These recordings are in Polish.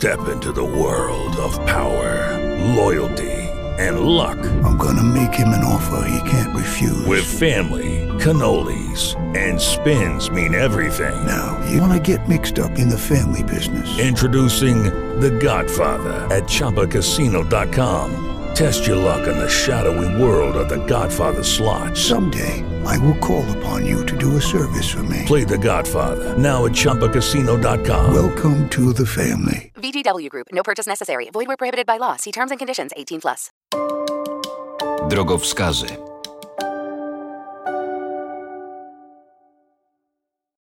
Step into the world of power, loyalty, and luck. I'm gonna make him an offer he can't refuse. With family, cannolis, and spins mean everything. Now, you wanna get mixed up in the family business. Introducing The Godfather at ChumbaCasino.com. Test your luck in the shadowy world of The Godfather slot. Someday, I will call upon you to do a service for me. Play The Godfather now at ChumbaCasino.com. Welcome to the family. VGW Group. No purchase necessary. Void where prohibited by law. See terms and conditions. 18 plus. Drogowskazy.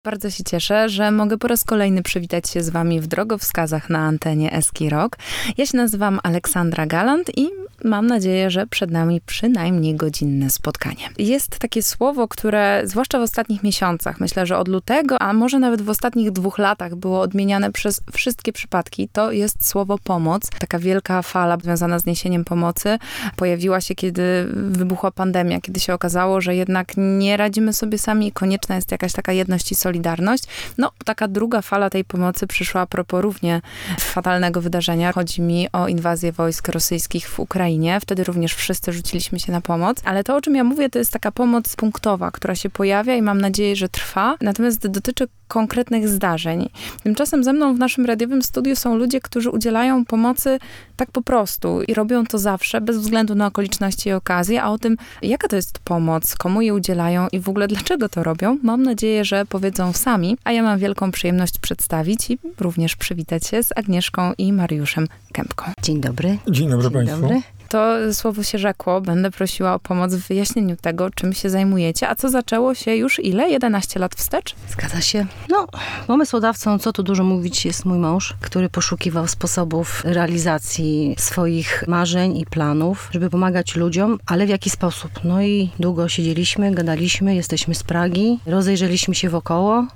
Bardzo się cieszę, że mogę po raz kolejny przywitać się z Wami w drogowskazach na antenie Eski Rock. Ja się nazywam Aleksandra Galant i mam nadzieję, że przed nami przynajmniej godzinne spotkanie. Jest takie słowo, które zwłaszcza w ostatnich miesiącach, myślę, że od lutego, a może nawet w ostatnich dwóch latach było odmieniane przez wszystkie przypadki, to jest słowo pomoc. Taka wielka fala związana z niesieniem pomocy pojawiła się, kiedy wybuchła pandemia, kiedy się okazało, że jednak nie radzimy sobie sami i konieczna jest jakaś taka jedność i solidarność. No, taka druga fala tej pomocy przyszła a propos równie fatalnego wydarzenia. Chodzi mi o inwazję wojsk rosyjskich w Ukrainie. Wtedy również wszyscy rzuciliśmy się na pomoc. Ale to, o czym ja mówię, to jest taka pomoc punktowa, która się pojawia i mam nadzieję, że trwa. Natomiast dotyczy konkretnych zdarzeń. Tymczasem ze mną w naszym radiowym studiu są ludzie, którzy udzielają pomocy tak po prostu i robią to zawsze, bez względu na okoliczności i okazje, a o tym, jaka to jest pomoc, komu jej udzielają i w ogóle dlaczego to robią, mam nadzieję, że powiedzą sami, a ja mam wielką przyjemność przedstawić i również przywitać się z Agnieszką i Mariuszem Kępką. Dzień dobry. Dzień dobry Dzień Państwu. dobry. To słowo się rzekło, będę prosiła o pomoc w wyjaśnieniu tego, czym się zajmujecie, a co zaczęło się już ile? 11 lat wstecz? Zgadza się. No, pomysłodawcą, co tu dużo mówić, jest mój mąż, który poszukiwał sposobów realizacji swoich marzeń i planów, żeby pomagać ludziom, ale w jaki sposób? No i długo siedzieliśmy, gadaliśmy, jesteśmy z Pragi, rozejrzeliśmy się wokoło,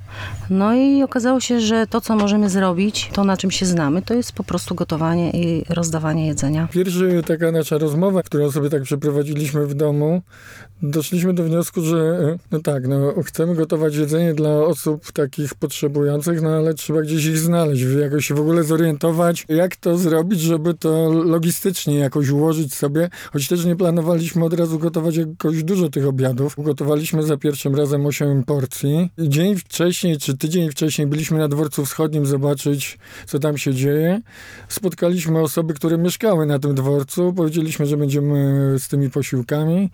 no i okazało się, że to, co możemy zrobić, to na czym się znamy, to jest po prostu gotowanie i rozdawanie jedzenia. Pierwsza taka nasza rozmowa, którą sobie tak przeprowadziliśmy w domu, doszliśmy do wniosku, że e, no tak, no chcemy gotować jedzenie dla osób takich potrzebujących, no ale trzeba gdzieś ich znaleźć, jakoś się w ogóle zorientować, jak to zrobić, żeby to logistycznie jakoś ułożyć sobie, choć też nie planowaliśmy od razu gotować jakoś dużo tych obiadów. Ugotowaliśmy za pierwszym razem 8 porcji. Dzień wcześniej, czy tydzień wcześniej byliśmy na dworcu wschodnim zobaczyć, co tam się dzieje. Spotkaliśmy osoby, które mieszkały na tym dworcu, powiedzieliśmy, że będziemy z tymi posiłkami.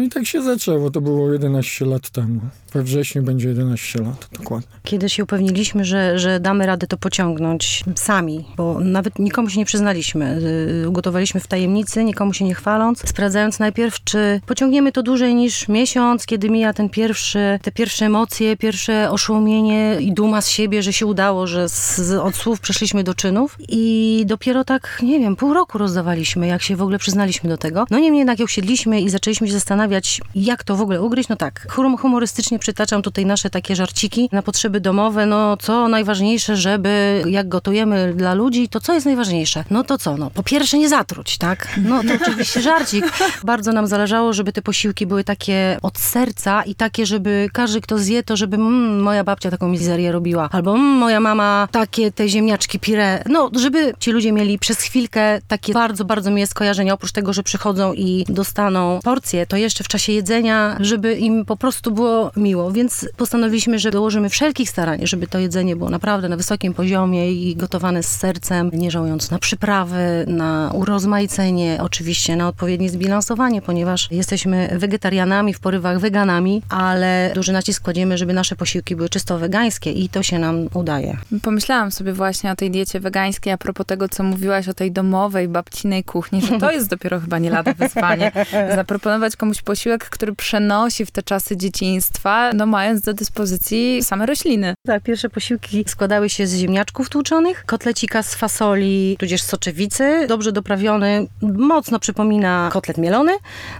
No i tak się zaczęło. To było 11 lat temu. We wrześniu będzie 11 lat, dokładnie. Kiedy się upewniliśmy, że, że damy radę to pociągnąć sami, bo nawet nikomu się nie przyznaliśmy. Y, Ugotowaliśmy w tajemnicy, nikomu się nie chwaląc, sprawdzając najpierw, czy pociągniemy to dłużej niż miesiąc, kiedy mija ten pierwszy, te pierwsze emocje, pierwsze oszołomienie i duma z siebie, że się udało, że z, od słów przeszliśmy do czynów i dopiero tak, nie wiem, pół roku rozdawaliśmy, jak się w ogóle przyznaliśmy do tego. No niemniej jednak jak usiedliśmy i zaczęliśmy się zastanawiać, jak to w ogóle ugryźć, no tak, hum- humorystycznie przytaczam tutaj nasze takie żarciki na potrzeby domowe, no co najważniejsze, żeby jak gotujemy dla ludzi, to co jest najważniejsze? No to co? No po pierwsze nie zatruć, tak? No to oczywiście żarcik. Bardzo nam zależało, żeby te posiłki były takie od serca i takie, żeby każdy, kto zje, to żeby mm, moja babcia taką mizerię robiła, albo mm, moja mama takie te ziemniaczki pire. No, żeby ci ludzie mieli przez chwilkę takie bardzo, bardzo miłe skojarzenia. Oprócz tego, że przychodzą i dostaną porcję, to jeszcze w czasie jedzenia, żeby im po prostu było miło. Więc postanowiliśmy, że dołożymy wszelkich starań, żeby to jedzenie było naprawdę na wysokim poziomie i gotowane z sercem, nie żałując na przyprawy, na urozmaicenie, oczywiście na odpowiednie zbilansowanie, ponieważ jesteśmy wegetarianami, w porywach weganami, ale duży nacisk kładziemy, żeby nasze posiłki były czysto wegańskie i to się nam udaje. Pomyślałam sobie właśnie o tej diecie wegańskiej, a propos tego, co mówiłaś o tej domowej, babcinej kuchni, że to jest dopiero chyba nie lada wyzwanie. Zaproponować komuś posiłek, który przenosi w te czasy dzieciństwa, no mając do dyspozycji same rośliny. Tak, pierwsze posiłki składały się z ziemniaczków tłuczonych, kotlecika z fasoli, tudzież soczewicy, dobrze doprawiony, mocno przypomina kotlet mielony.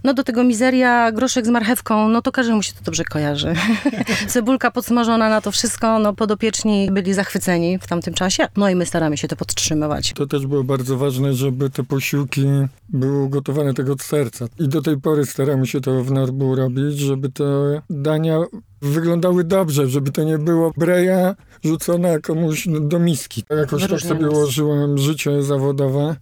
No do tego mizeria, groszek z marchewką, no to każdemu się to dobrze kojarzy. Cebulka podsmażona na to wszystko, no podopieczni byli zachwyceni w tamtym czasie. No i my staramy się to podtrzymywać. To też było bardzo ważne, żeby te posiłki było gotowane tego od serca. I do tej pory staramy się to w Norbu robić, żeby te dania wyglądały dobrze, żeby to nie było breja rzucona komuś do miski. Jakoś tak sobie ułożyłem życie zawodowe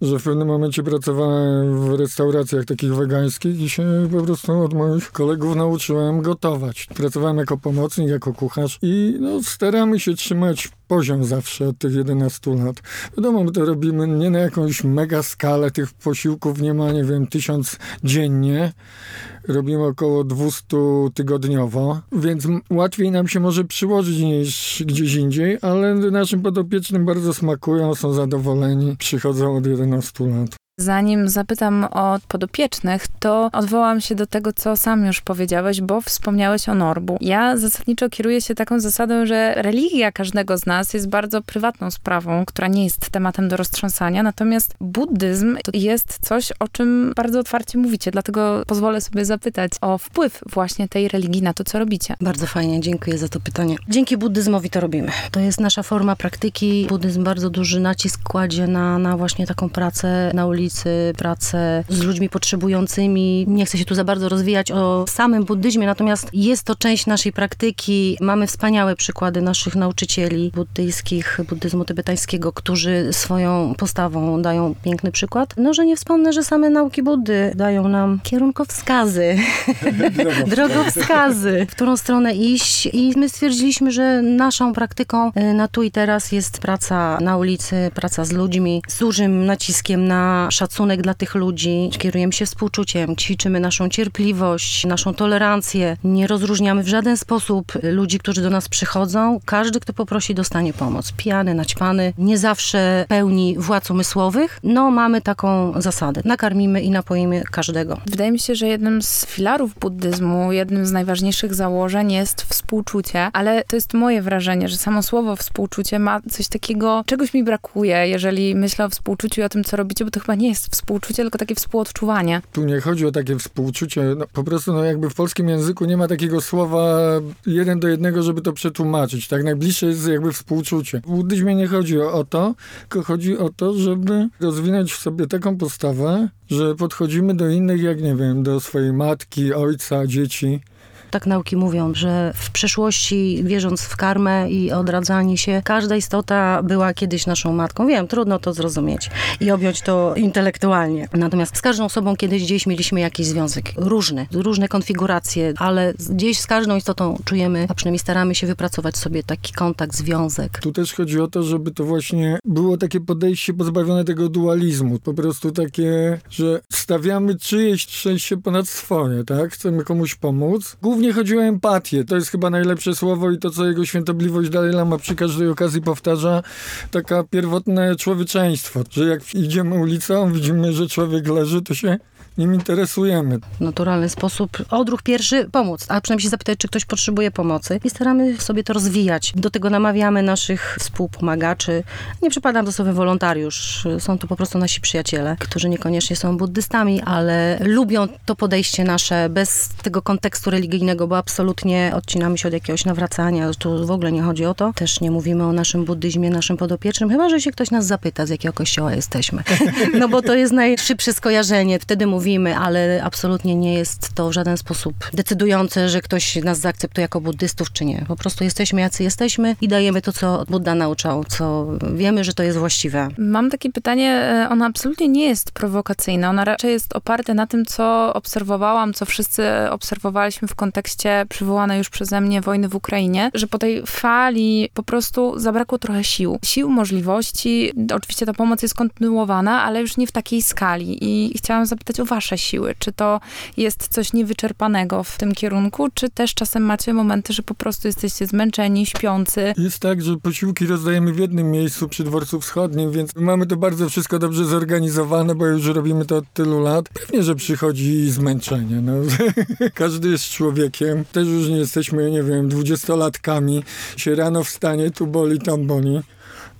że w pewnym momencie pracowałem w restauracjach takich wegańskich i się po prostu od moich kolegów nauczyłem gotować. Pracowałem jako pomocnik, jako kucharz i no, staramy się trzymać poziom zawsze od tych 11 lat. Wiadomo, my to robimy nie na jakąś mega skalę, tych posiłków nie ma, nie wiem, tysiąc dziennie. Robimy około 200 tygodniowo, więc łatwiej nam się może przyłożyć niż gdzieś indziej, ale naszym podopiecznym bardzo smakują, są zadowoleni, przychodzą od 11 lat. Zanim zapytam o podopiecznych, to odwołam się do tego, co sam już powiedziałeś, bo wspomniałeś o Norbu. Ja zasadniczo kieruję się taką zasadą, że religia każdego z nas jest bardzo prywatną sprawą, która nie jest tematem do roztrząsania, natomiast buddyzm to jest coś, o czym bardzo otwarcie mówicie, dlatego pozwolę sobie zapytać o wpływ właśnie tej religii na to, co robicie. Bardzo fajnie, dziękuję za to pytanie. Dzięki buddyzmowi to robimy. To jest nasza forma praktyki. Buddyzm bardzo duży nacisk kładzie na, na właśnie taką pracę na ulicy, ulicy, pracę z ludźmi potrzebującymi. Nie chcę się tu za bardzo rozwijać o samym buddyzmie, natomiast jest to część naszej praktyki. Mamy wspaniałe przykłady naszych nauczycieli buddyjskich, buddyzmu tybetańskiego, którzy swoją postawą dają piękny przykład. No, że nie wspomnę, że same nauki Buddy dają nam kierunkowskazy, drogowskazy, w którą stronę iść i my stwierdziliśmy, że naszą praktyką y, na tu i teraz jest praca na ulicy, praca z ludźmi, z dużym naciskiem na szacunek dla tych ludzi, kierujemy się współczuciem, ćwiczymy naszą cierpliwość, naszą tolerancję. Nie rozróżniamy w żaden sposób ludzi, którzy do nas przychodzą. Każdy, kto poprosi, dostanie pomoc. Pijany, naćpany, nie zawsze pełni władz umysłowych. No, mamy taką zasadę. Nakarmimy i napoimy każdego. Wydaje mi się, że jednym z filarów buddyzmu, jednym z najważniejszych założeń jest współczucie, ale to jest moje wrażenie, że samo słowo współczucie ma coś takiego, czegoś mi brakuje, jeżeli myślę o współczuciu i o tym, co robicie, bo to chyba nie jest współczucie, tylko takie współodczuwanie. Tu nie chodzi o takie współczucie. No, po prostu no, jakby w polskim języku nie ma takiego słowa jeden do jednego, żeby to przetłumaczyć. Tak najbliższe jest jakby współczucie. W buddyzmie nie chodzi o to, tylko chodzi o to, żeby rozwinąć w sobie taką postawę, że podchodzimy do innych jak, nie wiem, do swojej matki, ojca, dzieci tak nauki mówią, że w przeszłości, wierząc w karmę i odradzanie się, każda istota była kiedyś naszą matką. Wiem, trudno to zrozumieć i objąć to intelektualnie. Natomiast z każdą osobą kiedyś gdzieś mieliśmy jakiś związek. Różny, różne konfiguracje, ale gdzieś z każdą istotą czujemy, a przynajmniej staramy się wypracować sobie taki kontakt, związek. Tu też chodzi o to, żeby to właśnie było takie podejście pozbawione tego dualizmu. Po prostu takie, że stawiamy czyjeś szczęście ponad swoje, tak? Chcemy komuś pomóc. Głównie Głównie chodzi o empatię. To jest chyba najlepsze słowo i to, co jego świętobliwość Dalai Lama przy każdej okazji powtarza, taka pierwotne człowieczeństwo, że jak idziemy ulicą, widzimy, że człowiek leży, to się nim interesujemy. Naturalny sposób odruch pierwszy pomóc, a przynajmniej zapytać, czy ktoś potrzebuje pomocy i staramy sobie to rozwijać. Do tego namawiamy naszych współpomagaczy. Nie przypadam do słowa wolontariusz, są to po prostu nasi przyjaciele, którzy niekoniecznie są buddystami, ale lubią to podejście nasze bez tego kontekstu religijnego, bo absolutnie odcinamy się od jakiegoś nawracania, tu w ogóle nie chodzi o to. Też nie mówimy o naszym buddyzmie, naszym podopiecznym, chyba, że się ktoś nas zapyta, z jakiego kościoła jesteśmy. No bo to jest najszybsze skojarzenie. Wtedy mówimy mówimy, ale absolutnie nie jest to w żaden sposób decydujące, że ktoś nas zaakceptuje jako buddystów, czy nie. Po prostu jesteśmy jacy jesteśmy i dajemy to, co Buddha nauczał, co wiemy, że to jest właściwe. Mam takie pytanie, e, ono absolutnie nie jest prowokacyjne, ono raczej jest oparte na tym, co obserwowałam, co wszyscy obserwowaliśmy w kontekście przywołanej już przeze mnie wojny w Ukrainie, że po tej fali po prostu zabrakło trochę sił. Sił, możliwości. Oczywiście ta pomoc jest kontynuowana, ale już nie w takiej skali. I chciałam zapytać o was wasze siły? Czy to jest coś niewyczerpanego w tym kierunku, czy też czasem macie momenty, że po prostu jesteście zmęczeni, śpiący? Jest tak, że posiłki rozdajemy w jednym miejscu przy dworcu wschodnim, więc mamy to bardzo wszystko dobrze zorganizowane, bo już robimy to od tylu lat. Pewnie, że przychodzi zmęczenie. No. Każdy jest człowiekiem. Też już nie jestśmy, nie wiem, dwudziestolatkami. Się rano wstanie, tu boli, tam boli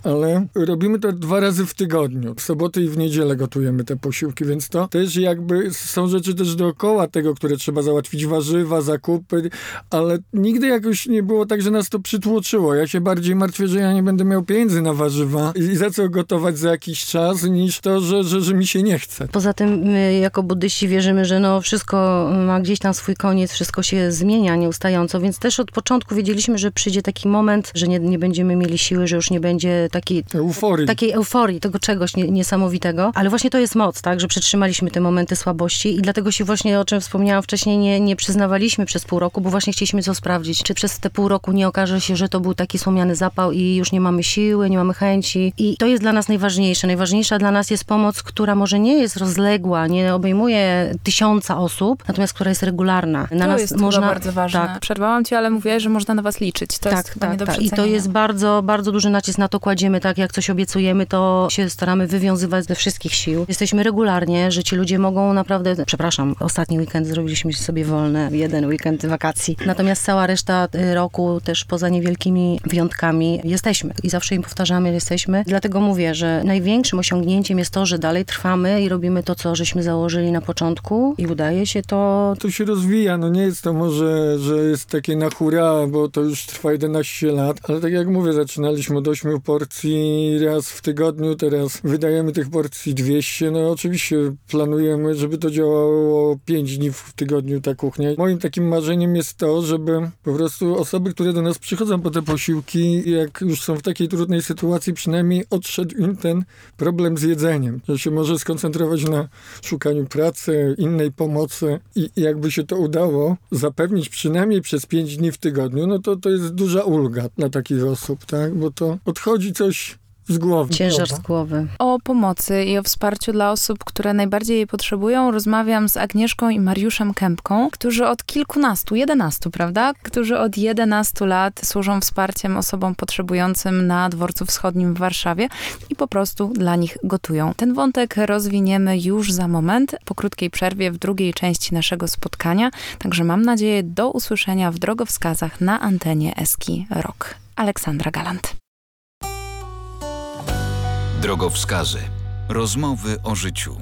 ale robimy to dwa razy w tygodniu. W soboty i w niedzielę gotujemy te posiłki, więc to też jakby są rzeczy też dookoła tego, które trzeba załatwić, warzywa, zakupy, ale nigdy jakoś nie było tak, że nas to przytłoczyło. Ja się bardziej martwię, że ja nie będę miał pieniędzy na warzywa i za co gotować za jakiś czas, niż to, że, że, że mi się nie chce. Poza tym my jako buddyści wierzymy, że no wszystko ma gdzieś tam swój koniec, wszystko się zmienia nieustająco, więc też od początku wiedzieliśmy, że przyjdzie taki moment, że nie, nie będziemy mieli siły, że już nie będzie takiej Euforii. takiej euforii, tego czegoś nie, niesamowitego. Ale właśnie to jest moc, tak, że przetrzymaliśmy te momenty słabości i dlatego się właśnie, o czym wspomniałam wcześniej, nie, nie przyznawaliśmy przez pół roku, bo właśnie chcieliśmy to sprawdzić, czy przez te pół roku nie okaże się, że to był taki słomiany zapał i już nie mamy siły, nie mamy chęci. I to jest dla nas najważniejsze. Najważniejsza dla nas jest pomoc, która może nie jest rozległa, nie obejmuje tysiąca osób, natomiast która jest regularna. Na to nas jest można, bardzo ważne. Tak, Przerwałam ci, ale mówiłaś, że można na was liczyć. To jest chyba nie do I to jest bardzo, bardzo duży nacisk na to kładziemy, tak jak coś obiecujemy, to się staramy wywiązywać ze wszystkich sił. Jesteśmy regularnie, że ci ludzie mogą naprawdę, przepraszam, ostatni weekend zrobiliśmy sobie wolne, jeden weekend wakacji. Natomiast cała reszta y, roku, też poza niewielkimi wyjątkami, jesteśmy. I zawsze im powtarzamy, jesteśmy. Dlatego mówię, że największym osiągnięciem jest to, że dalej trwamy i robimy to, co żeśmy założyli na początku i udaje się to To się rozwija, no nie jest to może, że jest takie na hura, bo to już trwa 11 lat, ale tak jak mówię, zaczynaliśmy od 8 porcji raz w tygodniu, teraz wydajemy tych porcji 200, no oczywiście planujemy, żeby to działało 5 dni w tygodniu ta kuchnia. Moim takim marzeniem jest to, żeby po prostu osoby, które do nas przychodzą po te posiłki, jak już są w takiej trudnej sytuacji, przynajmniej odszedł im ten problem z jedzeniem, że się może skoncentrować na szukaniu pracy, innej pomocy i jakby się to udało zapewnić przynajmniej przez 5 dni w tygodniu, no to to jest duża ulga dla takich osób, tak? Bo to odchodzi coś z głowy. ciężar z głowy. O pomocy i o wsparciu dla osób, które najbardziej jej potrzebują, rozmawiam z Agnieszką i Mariuszem Kępką, którzy od kilkunastu, jedenastu, prawda? Którzy od 11 lat służą wsparciem osobom potrzebującym na dworcu wschodnim w Warszawie i po prostu dla nich gotują. Ten wątek rozwiniemy już za moment, po krótkiej przerwie w drugiej części naszego spotkania. Także mam nadzieję do usłyszenia w drogowskazach na antenie Eski Rock. Aleksandra Galant. Drogowskazy. Rozmowy o życiu.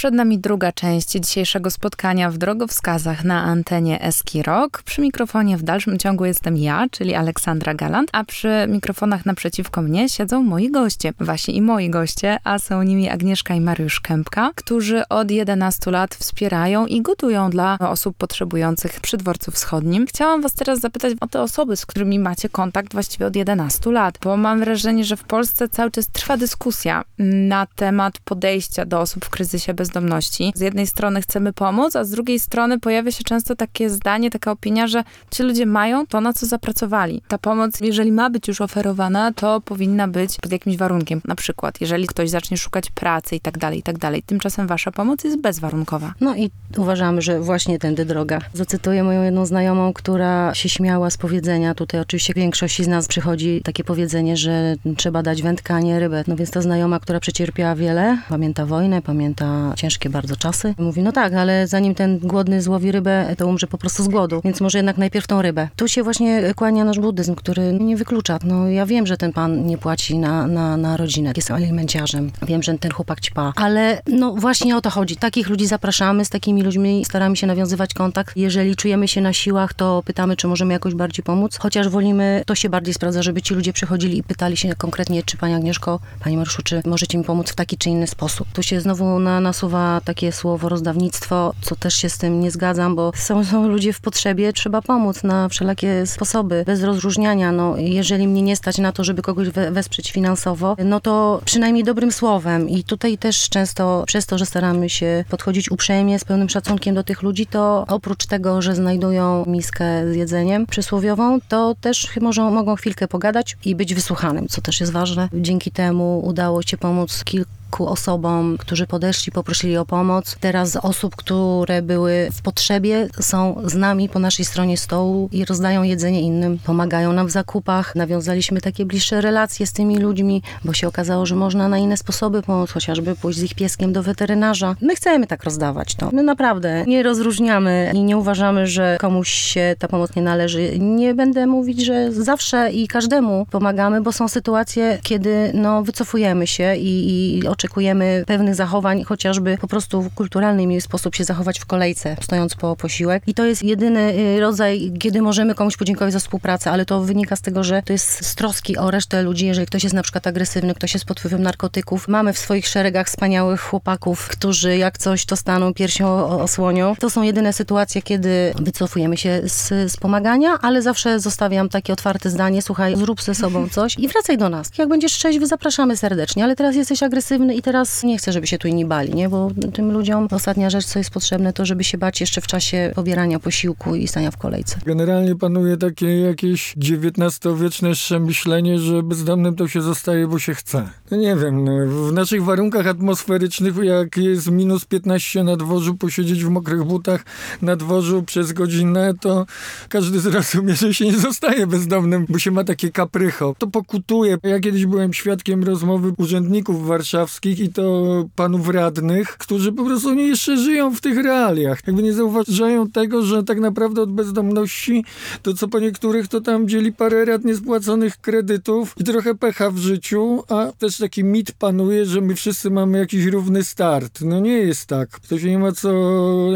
Przed nami druga część dzisiejszego spotkania w drogowskazach na antenie Eski Rock. Przy mikrofonie w dalszym ciągu jestem ja, czyli Aleksandra Galant, a przy mikrofonach naprzeciwko mnie siedzą moi goście, wasi i moi goście, a są nimi Agnieszka i Mariusz Kępka, którzy od 11 lat wspierają i gotują dla osób potrzebujących przy dworcu wschodnim. Chciałam was teraz zapytać o te osoby, z którymi macie kontakt właściwie od 11 lat, bo mam wrażenie, że w Polsce cały czas trwa dyskusja na temat podejścia do osób w kryzysie bezdomności. Z jednej strony chcemy pomóc, a z drugiej strony pojawia się często takie zdanie, taka opinia, że ci ludzie mają to, na co zapracowali. Ta pomoc, jeżeli ma być już oferowana, to powinna być pod jakimś warunkiem. Na przykład, jeżeli ktoś zacznie szukać pracy i tak dalej, i tak dalej. Tymczasem wasza pomoc jest bezwarunkowa. No i uważamy, że właśnie tędy droga. Zacytuję moją jedną znajomą, która się śmiała z powiedzenia. Tutaj oczywiście większości z nas przychodzi takie powiedzenie, że trzeba dać wędkę, a nie rybę. No więc ta znajoma, która przecierpiała wiele, pamięta wojnę, pamięta ciężkie bardzo czasy, mówi, no tak, ale zanim ten głodny złowi rybę, to umrze po prostu z głodu. Więc może jednak najpierw tą rybę. Tu się właśnie kłania nasz buddyzm, który nie wyklucza. No ja wiem, że ten pan nie płaci na, na, na rodzinę, jest alimenciarzem. Wiem, że ten chłopak ćpa. Ale no właśnie o to chodzi. Takich ludzi zapraszamy, z takimi ludźmi staramy się nawiązywać kontakt. Jeżeli czujemy się na siłach, to pytamy, czy możemy jakoś bardziej pomóc. Chociaż wolimy, to się bardziej sprawdza, żeby ci ludzie przychodzili i pytali się konkretnie, czy pani Agnieszko, pani Mariuszu, czy możecie mi pomóc w taki czy inny sposób. Tu się znowu na, nasuwa takie słowo rozdawnictwo, co też się z tym nie zgadzam, bo są, są ludzie w potrzebie, trzeba pomóc na wszelakie sposoby, bez rozróżniania. No, jeżeli mnie nie stać na to, żeby kogoś we, wesprzeć finansowo, no to przynajmniej dobrym słowem. I tutaj też często przez to, że staramy się podchodzić uprzejmie, z pełnym szacunkiem do tych ludzi, to oprócz tego, że znajdują miskę z jedzeniem przysłowiową, to też mogą, mogą chwilkę pogadać i być wysłuchanym, co też jest ważne. Dzięki temu udało się pomóc kilku ku osobom, którzy podeszli, poprosili o pomoc. Teraz osób, które były w potrzebie, są z nami po naszej stronie stołu i rozdają jedzenie innym, pomagają nam w zakupach. Nawiązaliśmy takie bliższe relacje z tymi ludźmi, bo się okazało, że można na inne sposoby pomóc, chociażby pójść z ich pieskiem do weterynarza. My chcemy tak rozdawać to. My naprawdę nie rozróżniamy i nie uważamy, że komuś się ta pomoc nie należy. Nie będę mówić, że zawsze i każdemu pomagamy, bo są sytuacje, kiedy no, wycofujemy się i, i oczekujemy pewnych zachowań, chociażby po prostu w kulturalny sposób się zachować w kolejce, stojąc po posiłek. I to jest jedyny y, rodzaj, kiedy możemy komuś podziękować za współpracę, ale to wynika z tego, że to jest z troski o resztę ludzi, jeżeli ktoś jest na przykład agresywny, ktoś jest pod wpływem narkotyków. Mamy w swoich szeregach wspaniałych chłopaków, którzy jak coś to staną piersią osłonią. To są jedyne sytuacje, kiedy wycofujemy się z, z pomagania, ale zawsze zostawiam takie otwarte zdanie, słuchaj, zrób ze sobą coś i wracaj do nas. Jak będziesz trzeźwy, zapraszamy serdecznie, ale teraz jesteś agresywny i teraz nie chcę, żeby się tu inni bali, nie? Bo tym ludziom ostatnia rzecz, co jest potrzebne, to żeby się bać jeszcze w czasie pobierania posiłku i stania w kolejce. Generalnie panuje takie jakieś XIX-wieczne myślenie, że bezdomnym to się zostaje, bo się chce. No nie wiem, no, w naszych warunkach atmosferycznych, jak jest minus 15 na dworzu, posiedzieć w mokrych butach na dworzu przez godzinę, to każdy zrozumie, że się nie zostaje bezdomnym, bo się ma takie kaprycho. To pokutuje. Ja kiedyś byłem świadkiem rozmowy urzędników warszawskich i to panów radnych, którzy po prostu nie jeszcze żyją w tych realiach. Jakby nie zauważają tego, że tak naprawdę od bezdomności to co po niektórych to tam dzieli parę rat niespłaconych kredytów i trochę pecha w życiu, a też taki mit panuje, że my wszyscy mamy jakiś równy start. No nie jest tak. To się nie ma co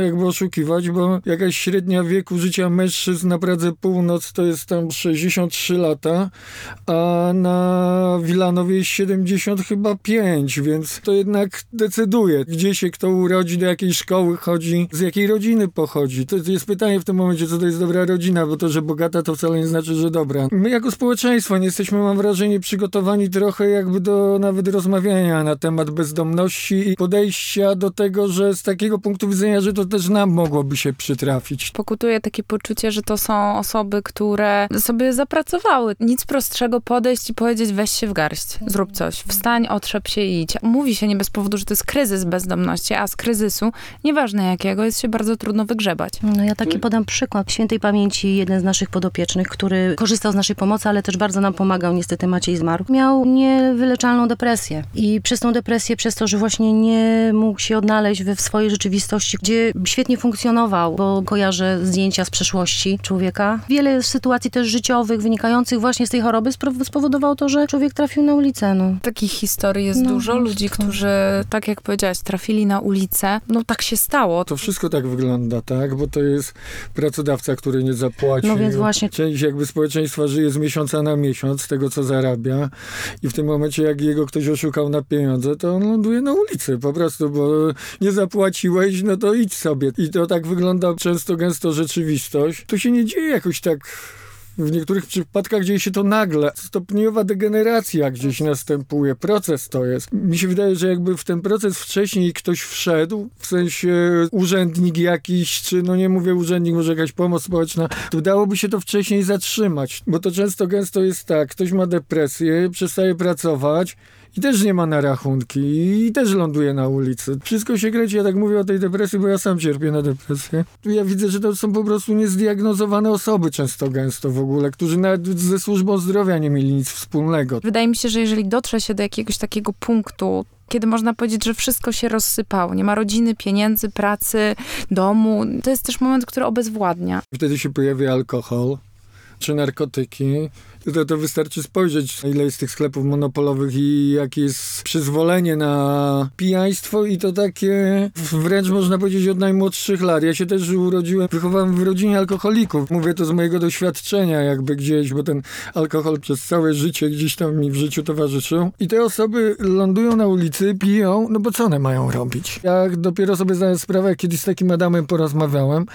jakby oszukiwać, bo jakaś średnia wieku życia mężczyzn na Pradze Północ to jest tam 63 lata, a na Wilanowie jest 70 chyba 5, więc to jednak decyduje, gdzie się kto urodzi, do jakiej szkoły chodzi, z jakiej rodziny pochodzi. To jest pytanie w tym momencie, co to jest dobra rodzina, bo to, że bogata, to wcale nie znaczy, że dobra. My jako społeczeństwo nie jesteśmy, mam wrażenie, przygotowani trochę jakby do nawet rozmawiania na temat bezdomności i podejścia do tego, że z takiego punktu widzenia, że to też nam mogłoby się przytrafić. Pokutuje takie poczucie, że to są osoby, które sobie zapracowały. Nic prostszego podejść i powiedzieć weź się w garść, zrób coś, wstań, otrzep się i idź. Mówi się nie bez powodu, że to jest kryzys bezdomności, a z kryzysu, nieważne jakiego, jest się bardzo trudno wygrzebać. No ja taki podam przykład. Świętej pamięci jeden z naszych podopiecznych, który korzystał z naszej pomocy, ale też bardzo nam pomagał, niestety Maciej zmarł, miał niewyleczalną depresję. I przez tą depresję, przez to, że właśnie nie mógł się odnaleźć we w swojej rzeczywistości, gdzie świetnie funkcjonował, bo kojarzę zdjęcia z przeszłości człowieka. Wiele sytuacji też życiowych, wynikających właśnie z tej choroby spowodowało to, że człowiek trafił na ulicę. No. Takich historii jest No, dużo. Ludzi, którzy, tak jak powiedziałaś, trafili na ulicę. No tak się stało. To wszystko tak wygląda, tak? Bo to jest pracodawca, który nie zapłacił. No więc właśnie. Część jakby społeczeństwa żyje z miesiąca na miesiąc z tego, co zarabia i w tym momencie, jak jego ktoś oszukał na pieniądze, to on ląduje na ulicy po prostu, bo nie zapłaciłeś, no to idź sobie. I to tak wygląda często, gęsto rzeczywistość. To się nie dzieje jakoś tak w niektórych przypadkach dzieje się to nagle. Stopniowa degeneracja gdzieś następuje. Proces to jest. Mi się wydaje, że jakby w ten proces wcześniej ktoś wszedł, w sensie urzędnik jakiś, czy no nie mówię urzędnik, może jakaś pomoc społeczna, to dałoby się to wcześniej zatrzymać. Bo to często gęsto jest tak, ktoś ma depresję, przestaje pracować, i też nie ma na rachunki i też ląduje na ulicy. Wszystko się kręci. Ja tak mówię o tej depresji, bo ja sam cierpię na depresję. Ja widzę, że to są po prostu niezdiagnozowane osoby często gęsto w ogóle, którzy nawet ze służbą zdrowia nie mieli nic wspólnego. Wydaje mi się, że jeżeli dotrze się do jakiegoś takiego punktu, kiedy można powiedzieć, że wszystko się rozsypało, nie ma rodziny, pieniędzy, pracy, domu, to jest też moment, który obezwładnia. Wtedy się pojawia alkohol czy narkotyki. To, to wystarczy spojrzeć, ile jest tych sklepów monopolowych i jakie jest przyzwolenie na pijaństwo i to takie wręcz można powiedzieć od najmłodszych lat. Ja się też urodziłem, wychowałem w rodzinie alkoholików. Mówię to z mojego doświadczenia jakby gdzieś, bo ten alkohol przez całe życie gdzieś tam mi w życiu towarzyszył. I te osoby lądują na ulicy, piją, no bo co one mają robić? Ja dopiero sobie zdałem sprawę, jak kiedyś z takim Adamem porozmawiałem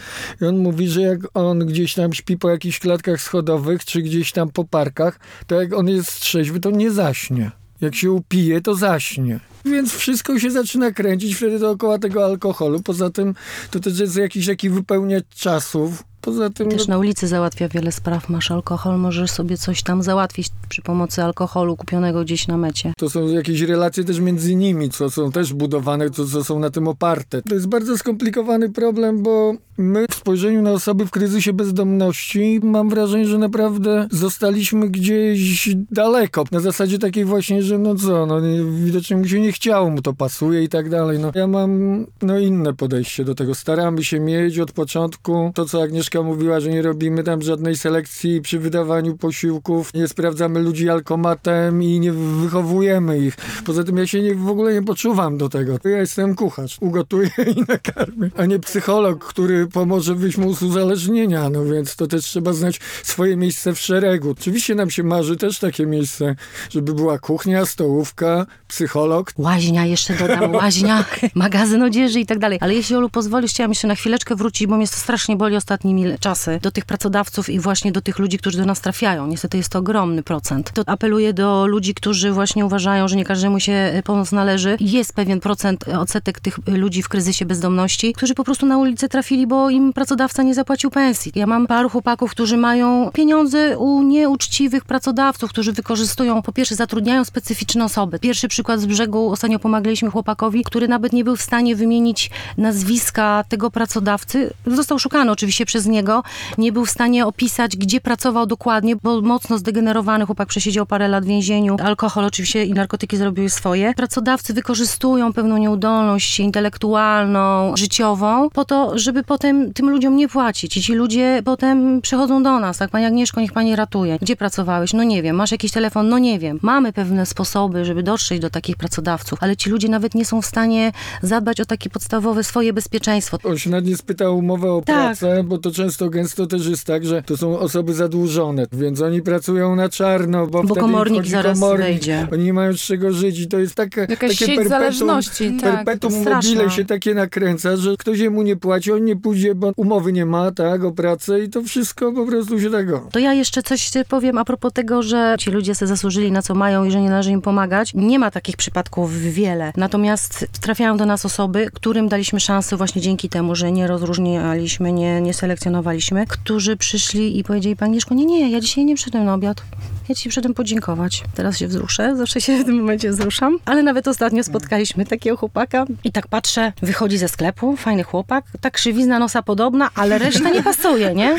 i on mówi, że jak on gdzieś tam śpi po jakichś klatkach schodowych, czy gdzieś tam po parkach, to jak on jest trzeźwy, to nie zaśnie. Jak się upije, to zaśnie. Więc wszystko się zaczyna kręcić wtedy dookoła tego alkoholu. Poza tym to też jest jakiś taki wypełniacz czasów, Poza tym... Też no, na ulicy załatwia wiele spraw. Masz alkohol, możesz sobie coś tam załatwić przy pomocy alkoholu kupionego gdzieś na mecie. To są jakieś relacje też między nimi, co są też budowane, co, co są na tym oparte. To jest bardzo skomplikowany problem, bo my w spojrzeniu na osoby w kryzysie bezdomności mam wrażenie, że naprawdę zostaliśmy gdzieś daleko. Na zasadzie takiej właśnie, że no co, no nie, widocznie mu się nie chciało, mu to pasuje i tak dalej. No, ja mam no inne podejście do tego. Staramy się mieć od początku to, co Agnieszka mówiła, że nie robimy tam żadnej selekcji przy wydawaniu posiłków, nie sprawdzamy ludzi alkomatem i nie wychowujemy ich. Poza tym ja się nie, w ogóle nie poczuwam do tego. Ja jestem kucharz, ugotuję i nakarmię, a nie psycholog, który pomoże wyjść mu z uzależnienia, no więc to też trzeba znać swoje miejsce w szeregu. Oczywiście nam się marzy też takie miejsce, żeby była kuchnia, stołówka, psycholog. Łaźnia, jeszcze dodam, łaźnia, magazyn odzieży i tak dalej. Ale jeśli Olu pozwolisz, chciałam jeszcze na chwileczkę wrócić, bo mnie to strasznie boli ostatnimi czasy, do tych pracodawców i właśnie do tych ludzi, którzy do nas trafiają. Niestety jest to ogromny procent. To apeluję do ludzi, którzy właśnie uważają, że nie każdemu się e, pomoc należy. Jest pewien procent, e, odsetek tych ludzi w kryzysie bezdomności, którzy po prostu na ulicę trafili, bo im pracodawca nie zapłacił pensji. Ja mam paru chłopaków, którzy mają pieniądze u nieuczciwych pracodawców, którzy wykorzystują, po pierwsze zatrudniają specyficzne osoby. Pierwszy przykład z brzegu, ostatnio pomagaliśmy chłopakowi, który nawet nie był w stanie wymienić nazwiska tego pracodawcy. Został szukany oczywiście przez niego. Nie był w stanie opisać, gdzie pracował dokładnie, bo mocno zdegenerowany chłopak przesiedział parę lat w więzieniu. Alkohol oczywiście i narkotyki zrobiły swoje. Pracodawcy wykorzystują pewną nieudolność intelektualną, życiową, po to, żeby potem tym ludziom nie płacić. I ci ludzie potem przychodzą do nas, tak, Pani Agnieszko, niech Pani ratuje. Gdzie pracowałeś? No nie wiem. Masz jakiś telefon? No nie wiem. Mamy pewne sposoby, żeby dotrzeć do takich pracodawców, ale ci ludzie nawet nie są w stanie zadbać o takie podstawowe swoje bezpieczeństwo. On się nawet nie spytał umowę o Tak. pracę, bo to często gęsto też jest tak, że to są osoby zadłużone, więc oni pracują na czarno, bo, Bo komornik zaraz komornik. wejdzie. Oni nie mają z czego żyć i to jest takie, Jakaś takie sieć perpetuum, zależności, tak. perpetuum mobile się takie nakręca, że ktoś jemu nie płaci, on nie pójdzie, bo umowy nie ma, tak, o pracę i to wszystko po prostu się tego. To ja jeszcze coś powiem a propos tego, że ci ludzie sobie zasłużyli na co mają i że nie należy im pomagać. Nie ma takich przypadków wiele. Natomiast trafiają do nas osoby, którym daliśmy szansę właśnie dzięki temu, że nie rozróżnialiśmy, nie, nie selekcjonowaliśmy, którzy przyszli i powiedzieli, Agnieszko, nie, nie, ja dzisiaj nie przyszedłem na obiad. Ja ci przyszedłem podziękować. Teraz się wzruszę, zawsze się w tym momencie wzruszam. Ale nawet ostatnio spotkaliśmy takiego chłopaka i tak patrzę, wychodzi ze sklepu, fajny chłopak, tak krzywizna nosa podobna, ale reszta nie pasuje, nie?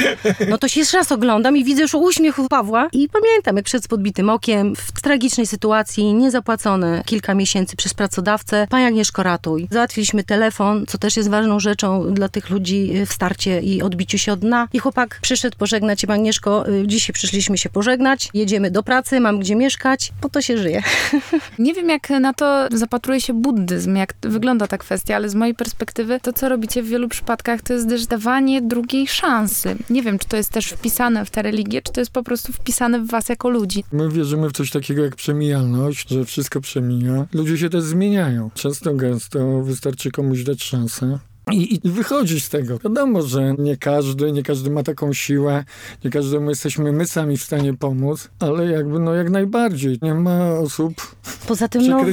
No to się jeszcze raz oglądam i widzę już uśmiech u Pawła i pamiętam, jak przed podbitym okiem, w tragicznej sytuacji, niezapłacone kilka miesięcy przez pracodawcę, Pani Agnieszko ratuj. Załatwiliśmy telefon, co też jest ważną rzeczą dla tych ludzi w starcie i odbiciu się od dna. I chłopak przyszedł pożegnać się, Agnieszko, y, dzisiaj przyszliśmy się pożegnać, jedziemy do pracy, mam gdzie mieszkać, po to się żyje. Nie wiem, jak na to zapatruje się buddyzm, jak wygląda ta kwestia, ale z mojej perspektywy to, co robicie w wielu przypadkach, to jest też dawanie drugiej szansy. Nie wiem, czy to jest też wpisane w tę religię, czy to jest po prostu wpisane w was jako ludzi. My wierzymy w coś takiego jak przemijalność, że wszystko przemija. Ludzie się też zmieniają. Często, gęsto wystarczy komuś dać szansę. I, I wychodzić z tego. Wiadomo, że nie każdy, nie każdy ma taką siłę, nie każdemu jesteśmy my sami w stanie pomóc, ale jakby no jak najbardziej. Nie ma osób Poza tym, no,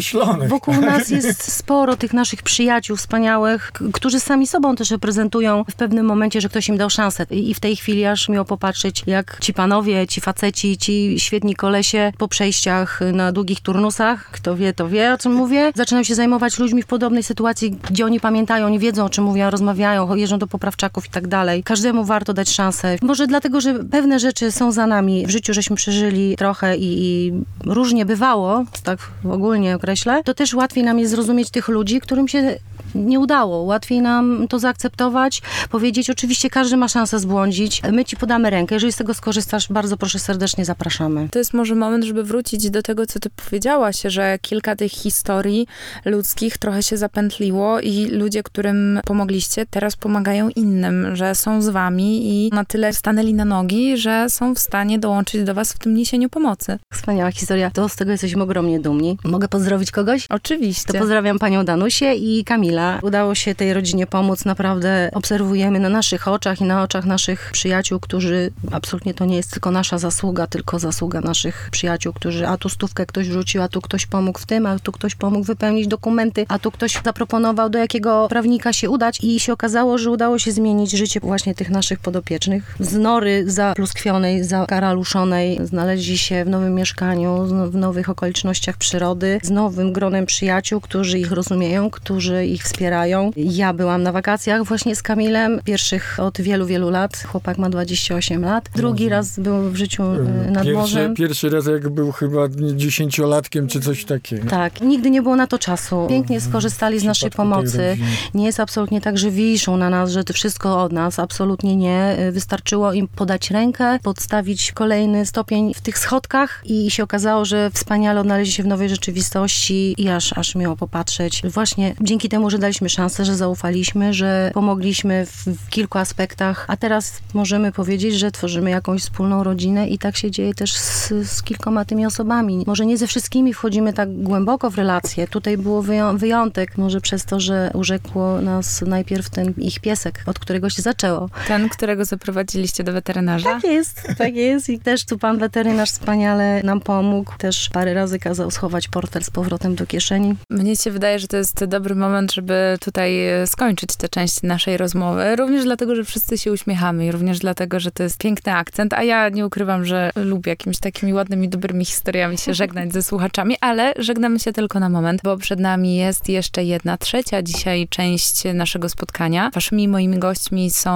wokół nas jest sporo tych naszych przyjaciół wspaniałych, którzy sami sobą też reprezentują w pewnym momencie, że ktoś im dał szansę. I i w tej chwili aż miło popatrzeć, jak ci panowie, ci faceci, ci świetni kolesie po przejściach na długich turnusach, kto wie, to wie, o czym mówię, zaczynają się zajmować ludźmi w podobnej sytuacji, gdzie oni pamiętają, oni wiedzą, o czym mówią, rozmawiają, jeżdżą do poprawczaków i tak dalej. Każdemu warto dać szansę. Może dlatego, że pewne rzeczy są za nami. W życiu żeśmy przeżyli trochę i, i różnie bywało, tak ogólnie określę, to też łatwiej nam jest zrozumieć tych ludzi, którym się nie udało. Łatwiej nam to zaakceptować, powiedzieć, oczywiście każdy ma szansę zbłądzić, my ci podamy rękę, jeżeli z tego skorzystasz, bardzo proszę serdecznie zapraszamy. To jest może moment, żeby wrócić do tego, co ty powiedziałaś, że kilka tych historii ludzkich trochę się zapętliło i ludzie, którym pomogliście, teraz pomagają innym, że są z wami i na tyle stanęli na nogi, że są w stanie dołączyć do was w tym niesieniu pomocy. Wspaniała historia, to z tego jesteśmy ogromnie dumni. Mogę pozdrowić kogoś? Oczywiście. To pozdrawiam panią Danusię i Kamila Udało się tej rodzinie pomóc. Naprawdę obserwujemy na naszych oczach i na oczach naszych przyjaciół, którzy absolutnie to nie jest tylko nasza zasługa, tylko zasługa naszych przyjaciół, którzy a tu stówkę ktoś rzucił, a tu ktoś pomógł w tym, a tu ktoś pomógł wypełnić dokumenty, a tu ktoś zaproponował, do jakiego prawnika się udać i się okazało, że udało się zmienić życie właśnie tych naszych podopiecznych. Z nory zapluskwionej, zakaraluszonej znaleźli się w nowym mieszkaniu, w nowych okolicznościach przyrody, z nowym gronem przyjaciół, którzy ich rozumieją, którzy ich wspierają. Ja byłam na wakacjach właśnie z Kamilem, pierwszych od wielu, wielu lat. Chłopak ma 28 lat. Drugi raz był w życiu e, nad Pierwszy, morzem. pierwszy raz jak był chyba dziesięciolatkiem czy coś takiego. Tak, nigdy nie było na to czasu. Pięknie skorzystali z naszej tej pomocy. Nie jest absolutnie tak, że wiszą na nas, że to wszystko od nas. Absolutnie nie. Wystarczyło im podać rękę, podstawić kolejny stopień w tych schodkach i się okazało, że wspaniale odnaleźli się w nowej rzeczywistości i aż, aż miło popatrzeć. Właśnie dzięki temu, że daliśmy szansę, że zaufaliśmy, że pomogliśmy w, w kilku aspektach, a teraz możemy powiedzieć, że tworzymy jakąś wspólną rodzinę i tak się dzieje też z, z kilkoma tymi osobami. Może nie ze wszystkimi wchodzimy tak głęboko w relacje. Tutaj było wyją- wyjątek, może przez to, że urzekło nas najpierw ten ich piesek, od którego się zaczęło. Ten, którego zaprowadziliście do weterynarza? Tak jest, tak jest i też tu pan weterynarz wspaniale nam pomógł. Też parę razy kazał schować portfel z powrotem do kieszeni. Mnie się wydaje, że to jest dobry moment, żeby tutaj e, skończyć tę część naszej rozmowy. Również dlatego, że wszyscy się uśmiechamy i również dlatego, że to jest piękny akcent, a ja nie ukrywam, że lubię jakimiś takimi ładnymi, dobrymi historiami się żegnać ze słuchaczami, ale żegnamy się tylko na moment, bo przed nami jest jeszcze jedna trzecia dzisiaj część naszego spotkania. Waszymi moimi gośćmi są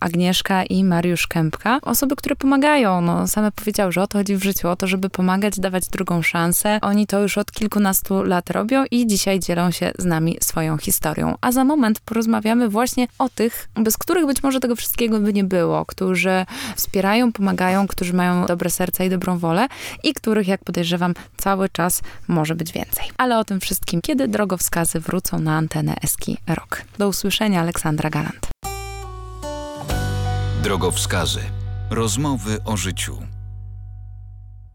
Agnieszka i Mariusz Kępka. Osoby, które pomagają, no same powiedziały, że o to chodzi w życiu, o to, żeby pomagać, dawać drugą szansę. Oni to już od kilkunastu lat robią i dzisiaj dzielą się z nami swoją historią. A za moment porozmawiamy właśnie o tych, bez których być może tego wszystkiego by nie było, którzy wspierają, pomagają, którzy mają dobre serca i dobrą wolę i których, jak podejrzewam, cały czas może być więcej. Ale o tym wszystkim, kiedy drogowskazy wrócą na antenę Eski Rock. Do usłyszenia, Aleksandra Galant. Drogowskazy. Rozmowy o życiu.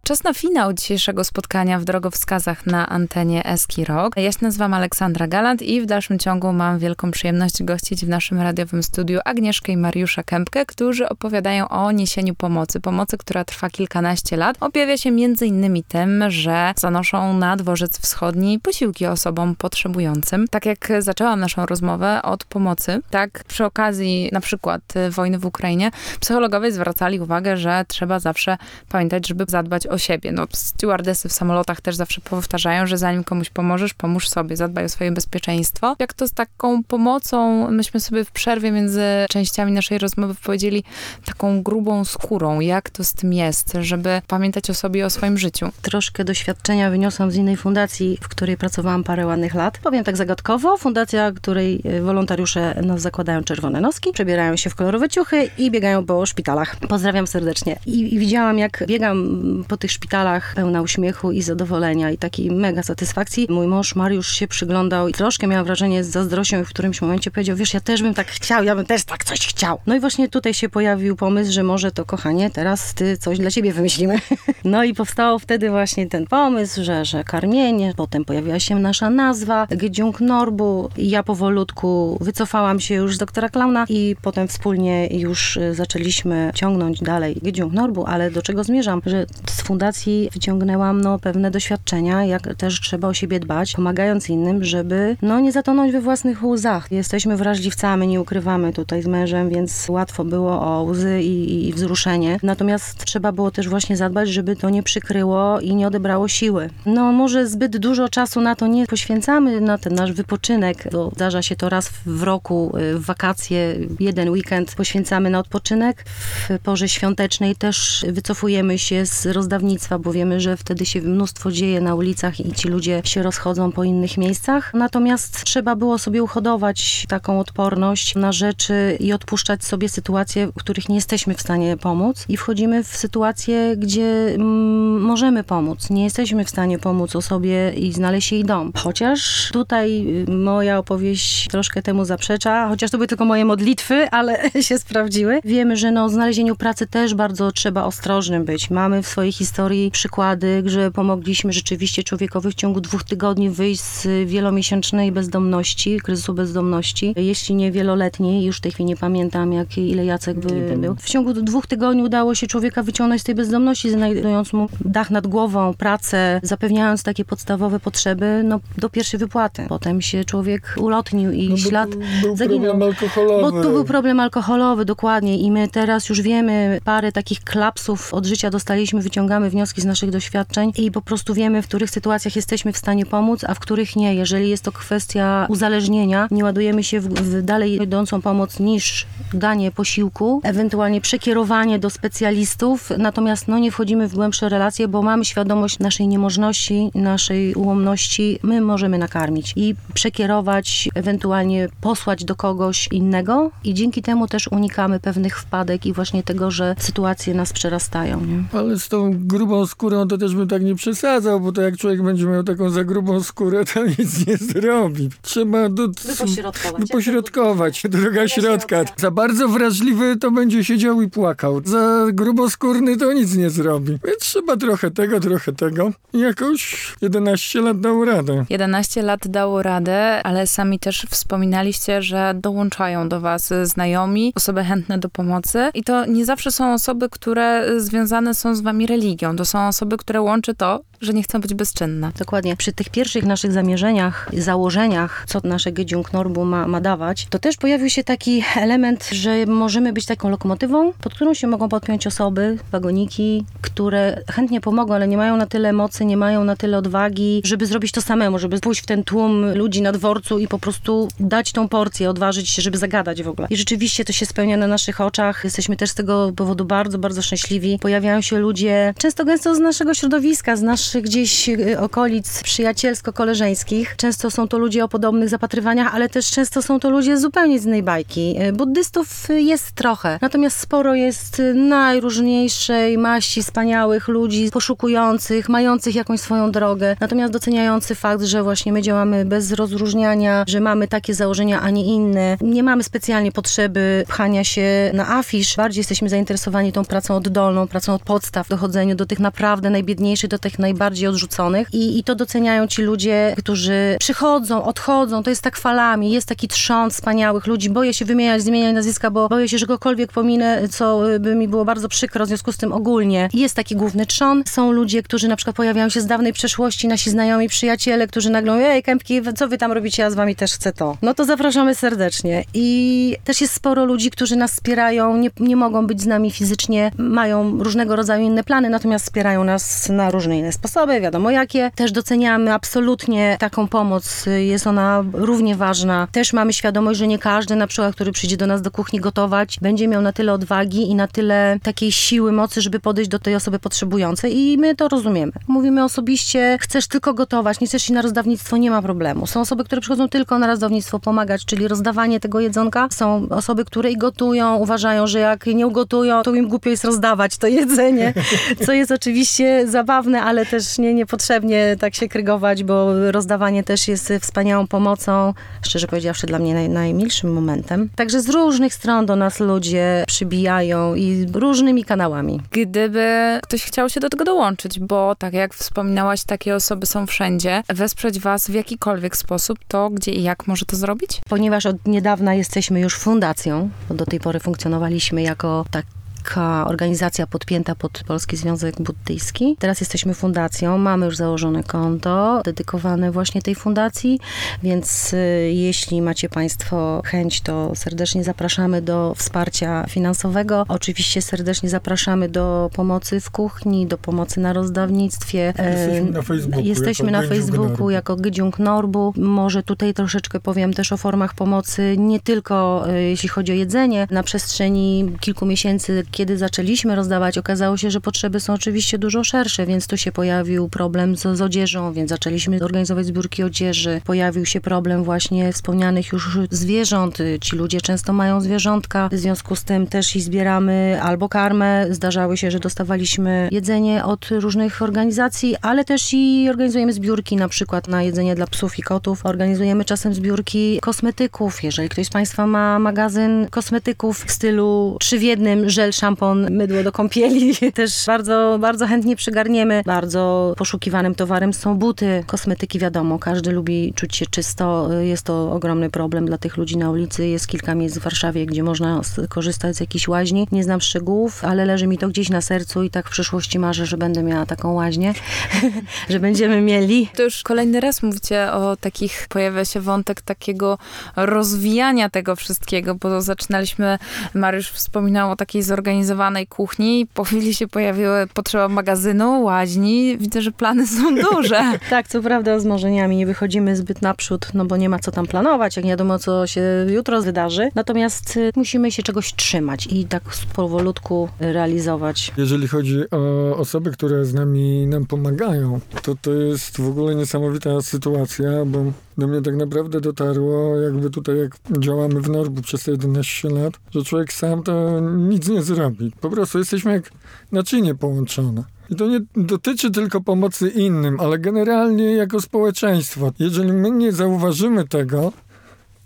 Czas na finał dzisiejszego spotkania w drogowskazach na antenie Eski Rock. Ja się nazywam Aleksandra Galant i w dalszym ciągu mam wielką przyjemność gościć w naszym radiowym studiu Agnieszkę i Mariusza Kępkę, którzy opowiadają o niesieniu pomocy. Pomocy, która trwa kilkanaście lat. Objawia się innymi tym, że zanoszą na dworzec wschodni posiłki osobom potrzebującym. Tak jak zaczęłam naszą rozmowę od pomocy, tak przy okazji na przykład y, wojny w Ukrainie, psychologowie zwracali uwagę, że trzeba zawsze pamiętać, żeby zadbać o siebie. No, stewardesy w samolotach też zawsze powtarzają, że zanim komuś pomożesz, pomóż sobie, zadbaj o swoje bezpieczeństwo. Jak to z taką pomocą, myśmy sobie w przerwie między częściami naszej rozmowy powiedzieli, taką grubą skórą, jak to z tym jest, żeby pamiętać o sobie i o swoim życiu. Troszkę doświadczenia wyniosłam z innej fundacji, w której pracowałam parę ładnych lat. Powiem tak zagadkowo, fundacja, której e, wolontariusze nas zakładają czerwone noski, przebierają się w kolorowe ciuchy i biegają po szpitalach. Pozdrawiam serdecznie. I, i widziałam, jak biegam po tych szpitalach pełna uśmiechu i zadowolenia i takiej mega satysfakcji. Mój mąż Mariusz się przyglądał i troszkę miałam wrażenie z zazdrością i w którymś momencie powiedział, wiesz, ja też bym tak chciał, ja bym też tak coś chciał. No i właśnie tutaj się pojawił pomysł, że może to kochanie, teraz ty coś dla ciebie wymyślimy. No i powstał wtedy właśnie ten pomysł, że, że karmienie, potem pojawiła się nasza nazwa, Gdziung Norbu. Ja powolutku wycofałam się już z doktora Klauna i potem wspólnie już y, zaczęliśmy ciągnąć dalej Gdziung Norbu, ale do czego zmierzam, że fundacji wyciągnęłam no, pewne doświadczenia, jak też trzeba o siebie dbać, pomagając innym, żeby no, nie zatonąć we własnych łzach. Jesteśmy wrażliwcami, nie ukrywamy tutaj z mężem, więc łatwo było o łzy i, i wzruszenie. Natomiast trzeba było też właśnie zadbać, żeby to nie przykryło i nie odebrało siły. No może zbyt dużo czasu na to nie poświęcamy, na ten nasz wypoczynek, bo zdarza się to raz w roku, y, w wakacje, jeden weekend poświęcamy na odpoczynek. W porze świątecznej też wycofujemy się z rozdawnictwa, bo wiemy, że wtedy się mnóstwo dzieje na ulicach i ci ludzie się rozchodzą po innych miejscach. Natomiast trzeba było sobie uhodować taką odporność na rzeczy i odpuszczać sobie sytuacje, w których nie jesteśmy w stanie pomóc i wchodzimy w sytuacje, gdzie mm, możemy pomóc. Nie jesteśmy w stanie pomóc osobie i znaleźć jej dom. Chociaż tutaj y, moja opowieść troszkę temu zaprzecza, chociaż to były tylko moje modlitwy, ale się sprawdziły. Wiemy, że no, w znalezieniu pracy też bardzo trzeba ostrożnym być. Mamy w swojej historii historii przykłady, że pomogliśmy rzeczywiście człowiekowi w ciągu dwóch tygodni wyjść z wielomiesięcznej bezdomności, kryzysu bezdomności, jeśli nie wieloletniej, już w tej chwili nie pamiętam, jak, ile Jacek by był. W ciągu dwóch tygodni udało się człowieka wyciągnąć z tej bezdomności, znajdując mu dach nad głową, pracę, zapewniając takie podstawowe potrzeby, no do pierwszej wypłaty. Potem się człowiek ulotnił i No ślad był zaginął. problem alkoholowy. Bo tu był problem alkoholowy, dokładnie. I my teraz już wiemy, parę takich klapsów od życia dostaliśmy, wyciągamy wnioski z naszych doświadczeń i po prostu wiemy, w których sytuacjach jesteśmy w stanie pomóc, a w których nie. Jeżeli jest to kwestia uzależnienia, nie ładujemy się w, w dalej idącą pomoc niż danie posiłku, ewentualnie przekierowanie do specjalistów, natomiast no, nie wchodzimy w głębsze relacje, bo mamy świadomość naszej niemożności, naszej ułomności. My możemy nakarmić i przekierować, ewentualnie posłać do kogoś innego i dzięki temu też unikamy pewnych wpadek i właśnie tego, że sytuacje nas przerastają. Nie? Ale z tą grubą skórą to też bym tak nie przesadzał, bo to jak człowiek będzie miał taką za grubą skórę, to nic nie zrobi. Trzeba do, Wypośrodkować. wypośrodkować, droga środka. Za bardzo wrażliwy to będzie siedział i płakał. Za gruboskórny to nic nie zrobi. Więc trzeba trochę tego, trochę tego. I jakoś 11 lat dał radę. 11 lat dało radę, ale sami też wspominaliście, że dołączają do was znajomi, osoby chętne do pomocy i to nie zawsze są osoby, które związane są z wami religią. To są osoby, które łączy to, że nie chcą być bezczynne. Dokładnie. Przy tych pierwszych naszych zamierzeniach, założeniach, co nasze Gediung Norbu ma, ma dawać, to też pojawił się taki element, że możemy być taką lokomotywą, pod którą się mogą podpiąć osoby, wagoniki, które chętnie pomogą, ale nie mają na tyle mocy, nie mają na tyle odwagi, żeby zrobić to samemu, żeby pójść w ten tłum ludzi na dworcu i po prostu dać tą porcję, odważyć się, żeby zagadać w ogóle. I rzeczywiście to się spełnia na naszych oczach. Jesteśmy też z tego powodu bardzo, bardzo szczęśliwi. Pojawiają się ludzie, często gęsto z naszego środowiska, z naszych gdzieś y, okolic przyjacielsko-koleżeńskich. Często są to ludzie o podobnych zapatrywaniach, ale też często są to ludzie zupełnie z innej bajki. Y, Buddystów y, jest trochę, natomiast sporo jest najróżniejszej maści wspaniałych ludzi, poszukujących, mających jakąś swoją drogę, natomiast doceniający fakt, że właśnie my działamy bez rozróżniania, że mamy takie założenia, a nie inne. Nie mamy specjalnie potrzeby pchania się na afisz. Bardziej jesteśmy zainteresowani tą pracą oddolną, pracą od podstaw, dochodzeniu do tych naprawdę najbiedniejszych, do tych najbardziej odrzuconych. I, I to doceniają ci ludzie, którzy przychodzą, odchodzą. To jest tak falami. Jest taki trząs wspaniałych ludzi. Boję się wymieniać, zmieniać nazwiska, bo boję się, że kogokolwiek pominę, co y, by mi było bardzo przykro. W związku z tym ogólnie jest taki główny trzon. Są ludzie, którzy na przykład pojawiają się z dawnej przeszłości, nasi znajomi, przyjaciele, którzy nagle mówią, ej, kępki, co wy tam robicie, ja z wami też chcę to. No to zapraszamy serdecznie. I też jest sporo ludzi, którzy nas wspierają, nie, nie mogą być z nami fizycznie, mają różnego rodzaju inne plany, natomiast wspierają nas na różne inne sposoby, wiadomo jakie. Też doceniamy absolutnie taką pomoc, jest ona równie ważna. Też mamy świadomość, że nie każdy na przykład, który przyjdzie do nas do kuchni gotować, będzie miał na tyle odwagi i na tyle takiej siły, mocy, żeby podejść do tej osoby potrzebującej i my to rozumiemy. Mówimy osobiście, chcesz tylko gotować, nie chcesz iść na rozdawnictwo, nie ma problemu. Są osoby, które przychodzą tylko na rozdawnictwo pomagać, czyli rozdawanie tego jedzonka. Są osoby, które i gotują, uważają, że jak nie ugotują, to im głupio jest rozdawać to jedzenie, co jest oczywiście zabawne, ale też nie, niepotrzebnie tak się krygować, bo rozdawanie też jest wspaniałą pomocą, szczerze powiedziawszy dla mnie naj, najmilszym momentem. Także z różnych stron do nas ludzie przybijają i różnymi kanałami. Gdyby ktoś chciał się do tego dołączyć, bo tak jak wspominałaś, takie osoby są wszędzie, wesprzeć was w jakikolwiek sposób, to gdzie i jak może to zrobić? Ponieważ od niedawna jesteśmy już fundacją, bo do tej pory funkcjonowaliśmy jako tak taka organizacja podpięta pod Polski Związek Buddyjski. Teraz jesteśmy fundacją, mamy już założone konto dedykowane właśnie tej fundacji, więc y, jeśli macie Państwo chęć, to serdecznie zapraszamy do wsparcia finansowego. Oczywiście serdecznie zapraszamy do pomocy w kuchni, do pomocy na rozdawnictwie. Jesteśmy na Facebooku. Jesteśmy jako na Facebooku Norbu. jako Gydziung Norbu. Może tutaj troszeczkę powiem też o formach pomocy, nie tylko e, jeśli chodzi o jedzenie. Na przestrzeni kilku miesięcy, kiedy zaczęliśmy rozdawać, okazało się, że potrzeby są oczywiście dużo szersze, więc tu się pojawił problem z, z odzieżą, więc zaczęliśmy organizować zbiórki odzieży. Pojawił się problem właśnie wspomnianych już zwierząt. Ci ludzie często mają zwierzątka, w związku z tym też i zbieramy albo karmę. Zdarzały się, że dostawaliśmy jedzenie od różnych organizacji, ale też i organizujemy zbiórki na przykład na jedzenie dla psów i kotów. Organizujemy czasem zbiórki kosmetyków. Jeżeli ktoś z Państwa ma magazyn kosmetyków w stylu trzy w jednym, żel, szampon, mydło do kąpieli. Też bardzo, bardzo chętnie przygarniemy. Bardzo poszukiwanym towarem są buty, kosmetyki, wiadomo. Każdy lubi czuć się czysto. Jest to ogromny problem dla tych ludzi na ulicy. Jest kilka miejsc w Warszawie, gdzie można korzystać z jakichś łaźni. Nie znam szczegółów, ale leży mi to gdzieś na sercu i tak w przyszłości marzę, że będę miała taką łaźnię, że będziemy mieli. To już kolejny raz mówicie o takich, pojawia się wątek takiego rozwijania tego wszystkiego, bo zaczynaliśmy, Mariusz wspominał o takiej zorganizowanej kuchni, po chwili się pojawiła potrzeba magazynu, łaźni. Widzę, że plany są duże. tak, co prawda z marzeniami nie wychodzimy zbyt naprzód, no bo nie ma co tam planować, jak nie wiadomo, co się jutro wydarzy. Natomiast y, musimy się czegoś trzymać i tak powolutku realizować. Jeżeli chodzi o osoby, które z nami nam pomagają, to to jest w ogóle niesamowita sytuacja, bo do mnie tak naprawdę dotarło, jakby tutaj jak działamy w Norbu przez te 11 lat, że człowiek sam to nic nie zrobi. Po prostu jesteśmy jak naczynie połączone. I to nie dotyczy tylko pomocy innym, ale generalnie jako społeczeństwo. Jeżeli my nie zauważymy tego,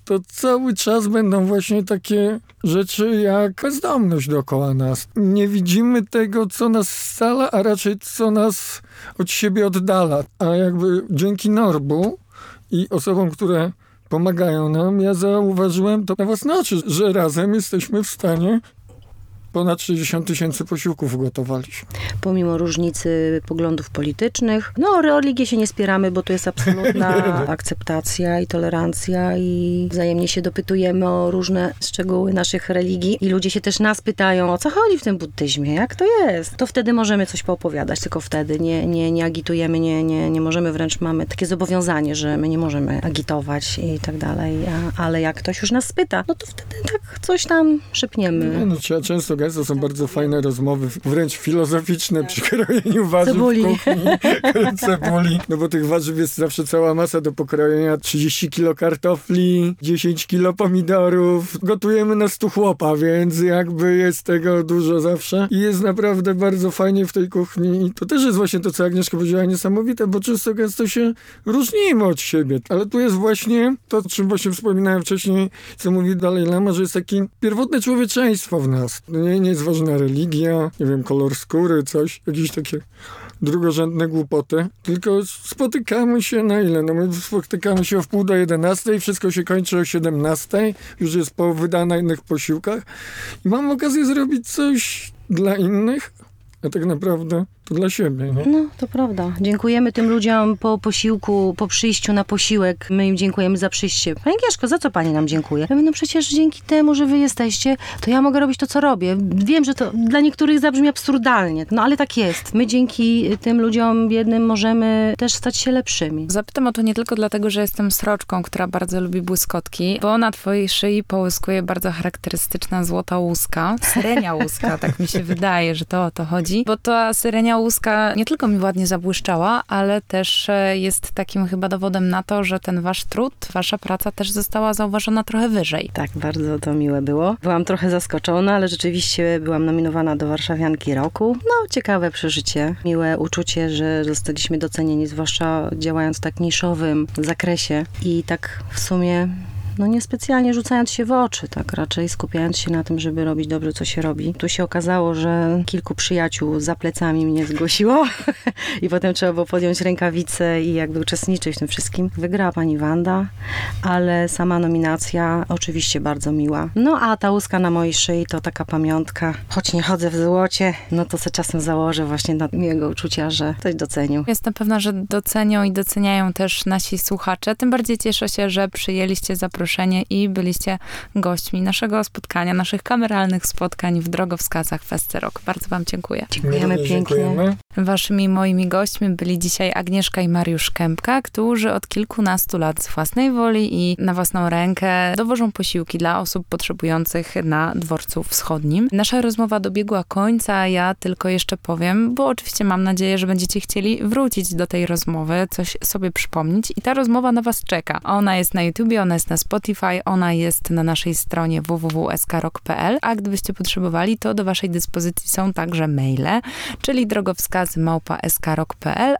to cały czas będą właśnie takie rzeczy jak bezdomność dookoła nas. Nie widzimy tego, co nas scala, a raczej co nas od siebie oddala. A jakby dzięki Norbu i osobom, które pomagają nam, ja zauważyłem to na własne oczy, że razem jesteśmy w stanie ponad 60 tysięcy posiłków ugotowaliśmy. Pomimo różnicy poglądów politycznych. No, o religię się nie spieramy, bo to jest absolutna akceptacja i tolerancja i wzajemnie się dopytujemy o różne szczegóły naszych religii i ludzie się też nas pytają, o co chodzi w tym buddyzmie, jak to jest. To wtedy możemy coś poopowiadać, tylko wtedy nie, nie, nie agitujemy, nie, nie, nie możemy, wręcz mamy takie zobowiązanie, że my nie możemy agitować i tak dalej, ale jak ktoś już nas spyta, no to wtedy tak coś tam szepniemy. Nie, no, trzeba często to są bardzo fajne rozmowy, wręcz filozoficzne przy krojeniu warzyw cebuli. w kuchni. cebuli. No bo tych warzyw jest zawsze cała masa do pokrojenia. 30 kilo kartofli, 10 kilo pomidorów. Gotujemy na stu chłopa, więc jakby jest tego dużo zawsze. I jest naprawdę bardzo fajnie w tej kuchni. I to też jest właśnie to, co Agnieszka powiedziała, niesamowite, bo często gęsto się różnimy od siebie. Ale tu jest właśnie to, o czym właśnie wspominałem wcześniej, co mówi dalej Lama, że jest takie pierwotne człowieczeństwo w nas. Nie, nie jest ważna religia, nie wiem, kolor skóry, coś, jakieś takie drugorzędne głupoty, tylko spotykamy się na ile? No my spotykamy się o wpół do 11, wszystko się kończy o 17, już jest po wydanych posiłkach. I mam okazję zrobić coś dla innych, a tak naprawdę to dla siebie. Nie? No, to prawda. Dziękujemy tym ludziom po posiłku, po przyjściu na posiłek. My im dziękujemy za przyjście. Pani Gieszko, za co pani nam dziękuje? Ja mówię, no przecież dzięki temu, że wy jesteście, to ja mogę robić to, co robię. Wiem, że to dla niektórych zabrzmi absurdalnie, no ale tak jest. My dzięki tym ludziom biednym możemy też stać się lepszymi. Zapytam o to nie tylko dlatego, że jestem sroczką, która bardzo lubi błyskotki, bo na twojej szyi połyskuje bardzo charakterystyczna złota łuska. Syrenia łuska, tak mi się wydaje, że to o to chodzi, bo ta syrenia łuska nie tylko mi ładnie zabłyszczała, ale też e, jest takim chyba dowodem na to, że ten wasz trud, wasza praca też została zauważona trochę wyżej. Tak, bardzo to miłe było. Byłam trochę zaskoczona, ale rzeczywiście byłam nominowana do Warszawianki Roku. No, ciekawe przeżycie, miłe uczucie, że zostaliśmy docenieni, zwłaszcza działając w tak niszowym zakresie i tak w sumie no niespecjalnie rzucając się w oczy, tak raczej skupiając się na tym, żeby robić dobrze, co się robi. Tu się okazało, że kilku przyjaciół za plecami mnie zgłosiło i potem trzeba było podjąć rękawice i jakby uczestniczyć w tym wszystkim. Wygrała pani Wanda, ale sama nominacja oczywiście bardzo miła. No a ta łuska na mojej szyi to taka pamiątka. Choć nie chodzę w złocie, no to se czasem założę właśnie na jego uczucia, że ktoś docenił. Jestem pewna, że docenią i doceniają też nasi słuchacze. Tym bardziej cieszę się, że przyjęliście zaproszenie zaproszenie i byliście gośćmi naszego spotkania, naszych kameralnych spotkań w drogowskazach Festerok. Bardzo wam dziękuję. Dziękujemy pięknie. Dziękujemy. Waszymi moimi gośćmi byli dzisiaj Agnieszka i Mariusz Kępka, którzy od kilkunastu lat z własnej woli i na własną rękę dowożą posiłki dla osób potrzebujących na dworcu wschodnim. Nasza rozmowa dobiegła końca, ja tylko jeszcze powiem, bo oczywiście mam nadzieję, że będziecie chcieli wrócić do tej rozmowy, coś sobie przypomnieć i ta rozmowa na was czeka. Ona jest na YouTubie, ona jest na Spotify, ona jest na naszej stronie www.skrok.pl, a gdybyście potrzebowali, to do waszej dyspozycji są także maile, czyli drogowskazy małpa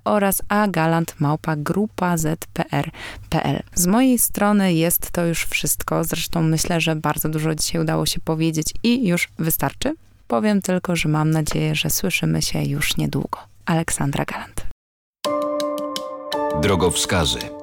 oraz agalant małpa grupa zpr.pl. Z mojej strony jest to już wszystko, zresztą myślę, że bardzo dużo dzisiaj udało się powiedzieć i już wystarczy powiem tylko, że mam nadzieję, że słyszymy się już niedługo. Aleksandra Galant. Drogowskazy.